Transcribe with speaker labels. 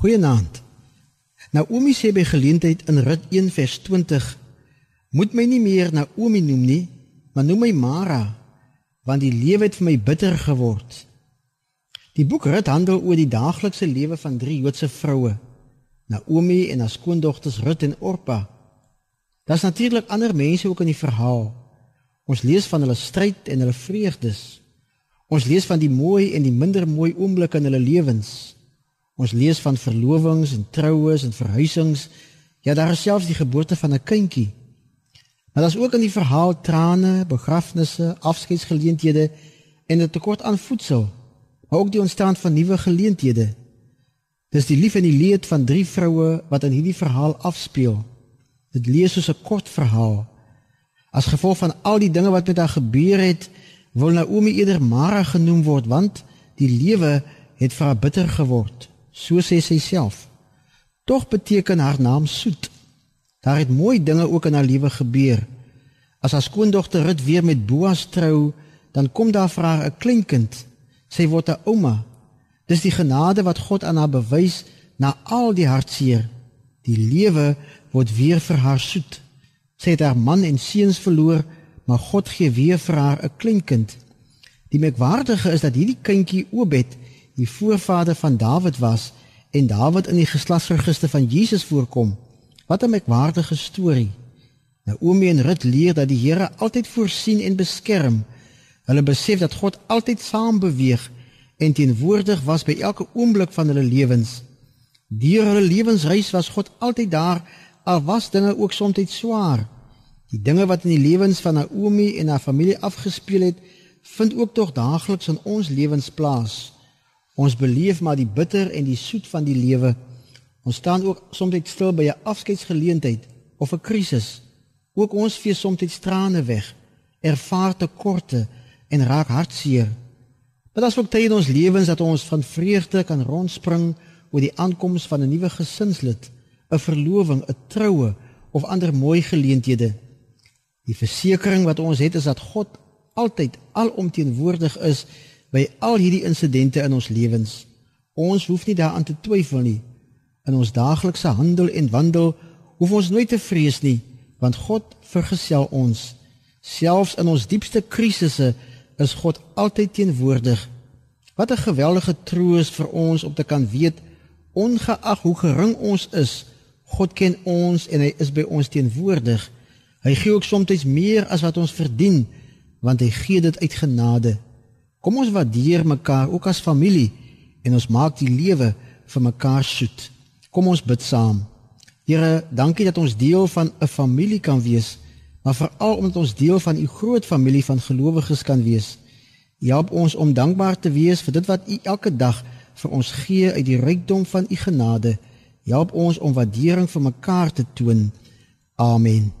Speaker 1: Goeienaand. Naomi sê by geleentheid in Rut 1 vers 20: Moet my nie meer Naomi noem nie, maar noem my Mara, want die lewe het vir my bitter geword. Die boek Rut handel oor die daaglikse lewe van drie Joodse vroue, Naomi en haar skoondogters Rut en Orpa. Daar's natuurlik ander mense ook in die verhaal. Ons lees van hulle stryd en hulle vreugdes. Ons lees van die mooi en die minder mooi oomblikke in hulle lewens. Ons lees van verlovings en troues en verhuisings. Ja, daar is selfs die geboorte van 'n kindjie. Maar daar's ook in die verhaal trane, begrafnisse, afskeidsgeleenthede en 'n tekort aan voedsel, maar ook die ontstaan van nuwe geleenthede. Dis die lief en die leed van drie vroue wat in hierdie verhaal afspeel. Dit lees soos 'n kort verhaal. As gevolg van al die dinge wat met haar gebeur het, wil Naomi eerder Mara genoem word want die lewe het vir haar bitter geword. So sê sy self. Tog beteken haar naam soet. Daar het mooi dinge ook in haar lewe gebeur. As haar skoondogter Rut weer met Boas trou, dan kom daar vir haar 'n kleinkind. Sy word 'n ouma. Dis die genade wat God aan haar bewys na al die hartseer. Die lewe word weer vir haar soet. Sy het haar man en seuns verloor, maar God gee weer vir haar 'n kleinkind. Die merkwaardige is dat hierdie kindjie Obed die voorvader van Dawid was en Dawid in die geslagsregister van Jesus voorkom. Wat 'n merkwaardige storie. Naomi en Rut leer dat die Here altyd voorsien en beskerm. Hulle besef dat God altyd saam beweeg en teenwoordig was by elke oomblik van hulle lewens. Deur hulle lewensreis was God altyd daar al was dinge ook soms swaar. Die dinge wat in die lewens van Naomi en haar familie afgespeel het, vind ook tog daagliks in ons lewens plaas. Ons beleef maar die bitter en die soet van die lewe. Ons staan ook soms net stil by 'n afskeidsgeleentheid of 'n krisis. Ook ons vee soms trane weg, ervaar tekorte en raak hartseer. Maar is ook tyd in ons lewens dat ons van vreugde kan rondspring oor die aankoms van 'n nuwe gesinslid, 'n verloving, 'n troue of ander mooi geleenthede. Die versekering wat ons het is dat God altyd alomteenwoordig is by al hierdie insidente in ons lewens. Ons hoef nie daaraan te twyfel nie. In ons daaglikse handel en wandel hoef ons nooit te vrees nie, want God vergesel ons. Selfs in ons diepste krisisse is God altyd teenwoordig. Wat 'n geweldige troos vir ons om te kan weet ongeag hoe gering ons is, God ken ons en hy is by ons teenwoordig. Hy gee ook soms meer as wat ons verdien, want hy gee dit uit genade. Kom ons waardeer mekaar ook as familie en ons maak die lewe vir mekaar soet. Kom ons bid saam. Here, dankie dat ons deel van 'n familie kan wees, maar veral omdat ons deel van u groot familie van gelowiges kan wees. Help ons om dankbaar te wees vir dit wat u elke dag vir ons gee uit die rykdom van u genade. Help ons om waardering vir mekaar te toon. Amen.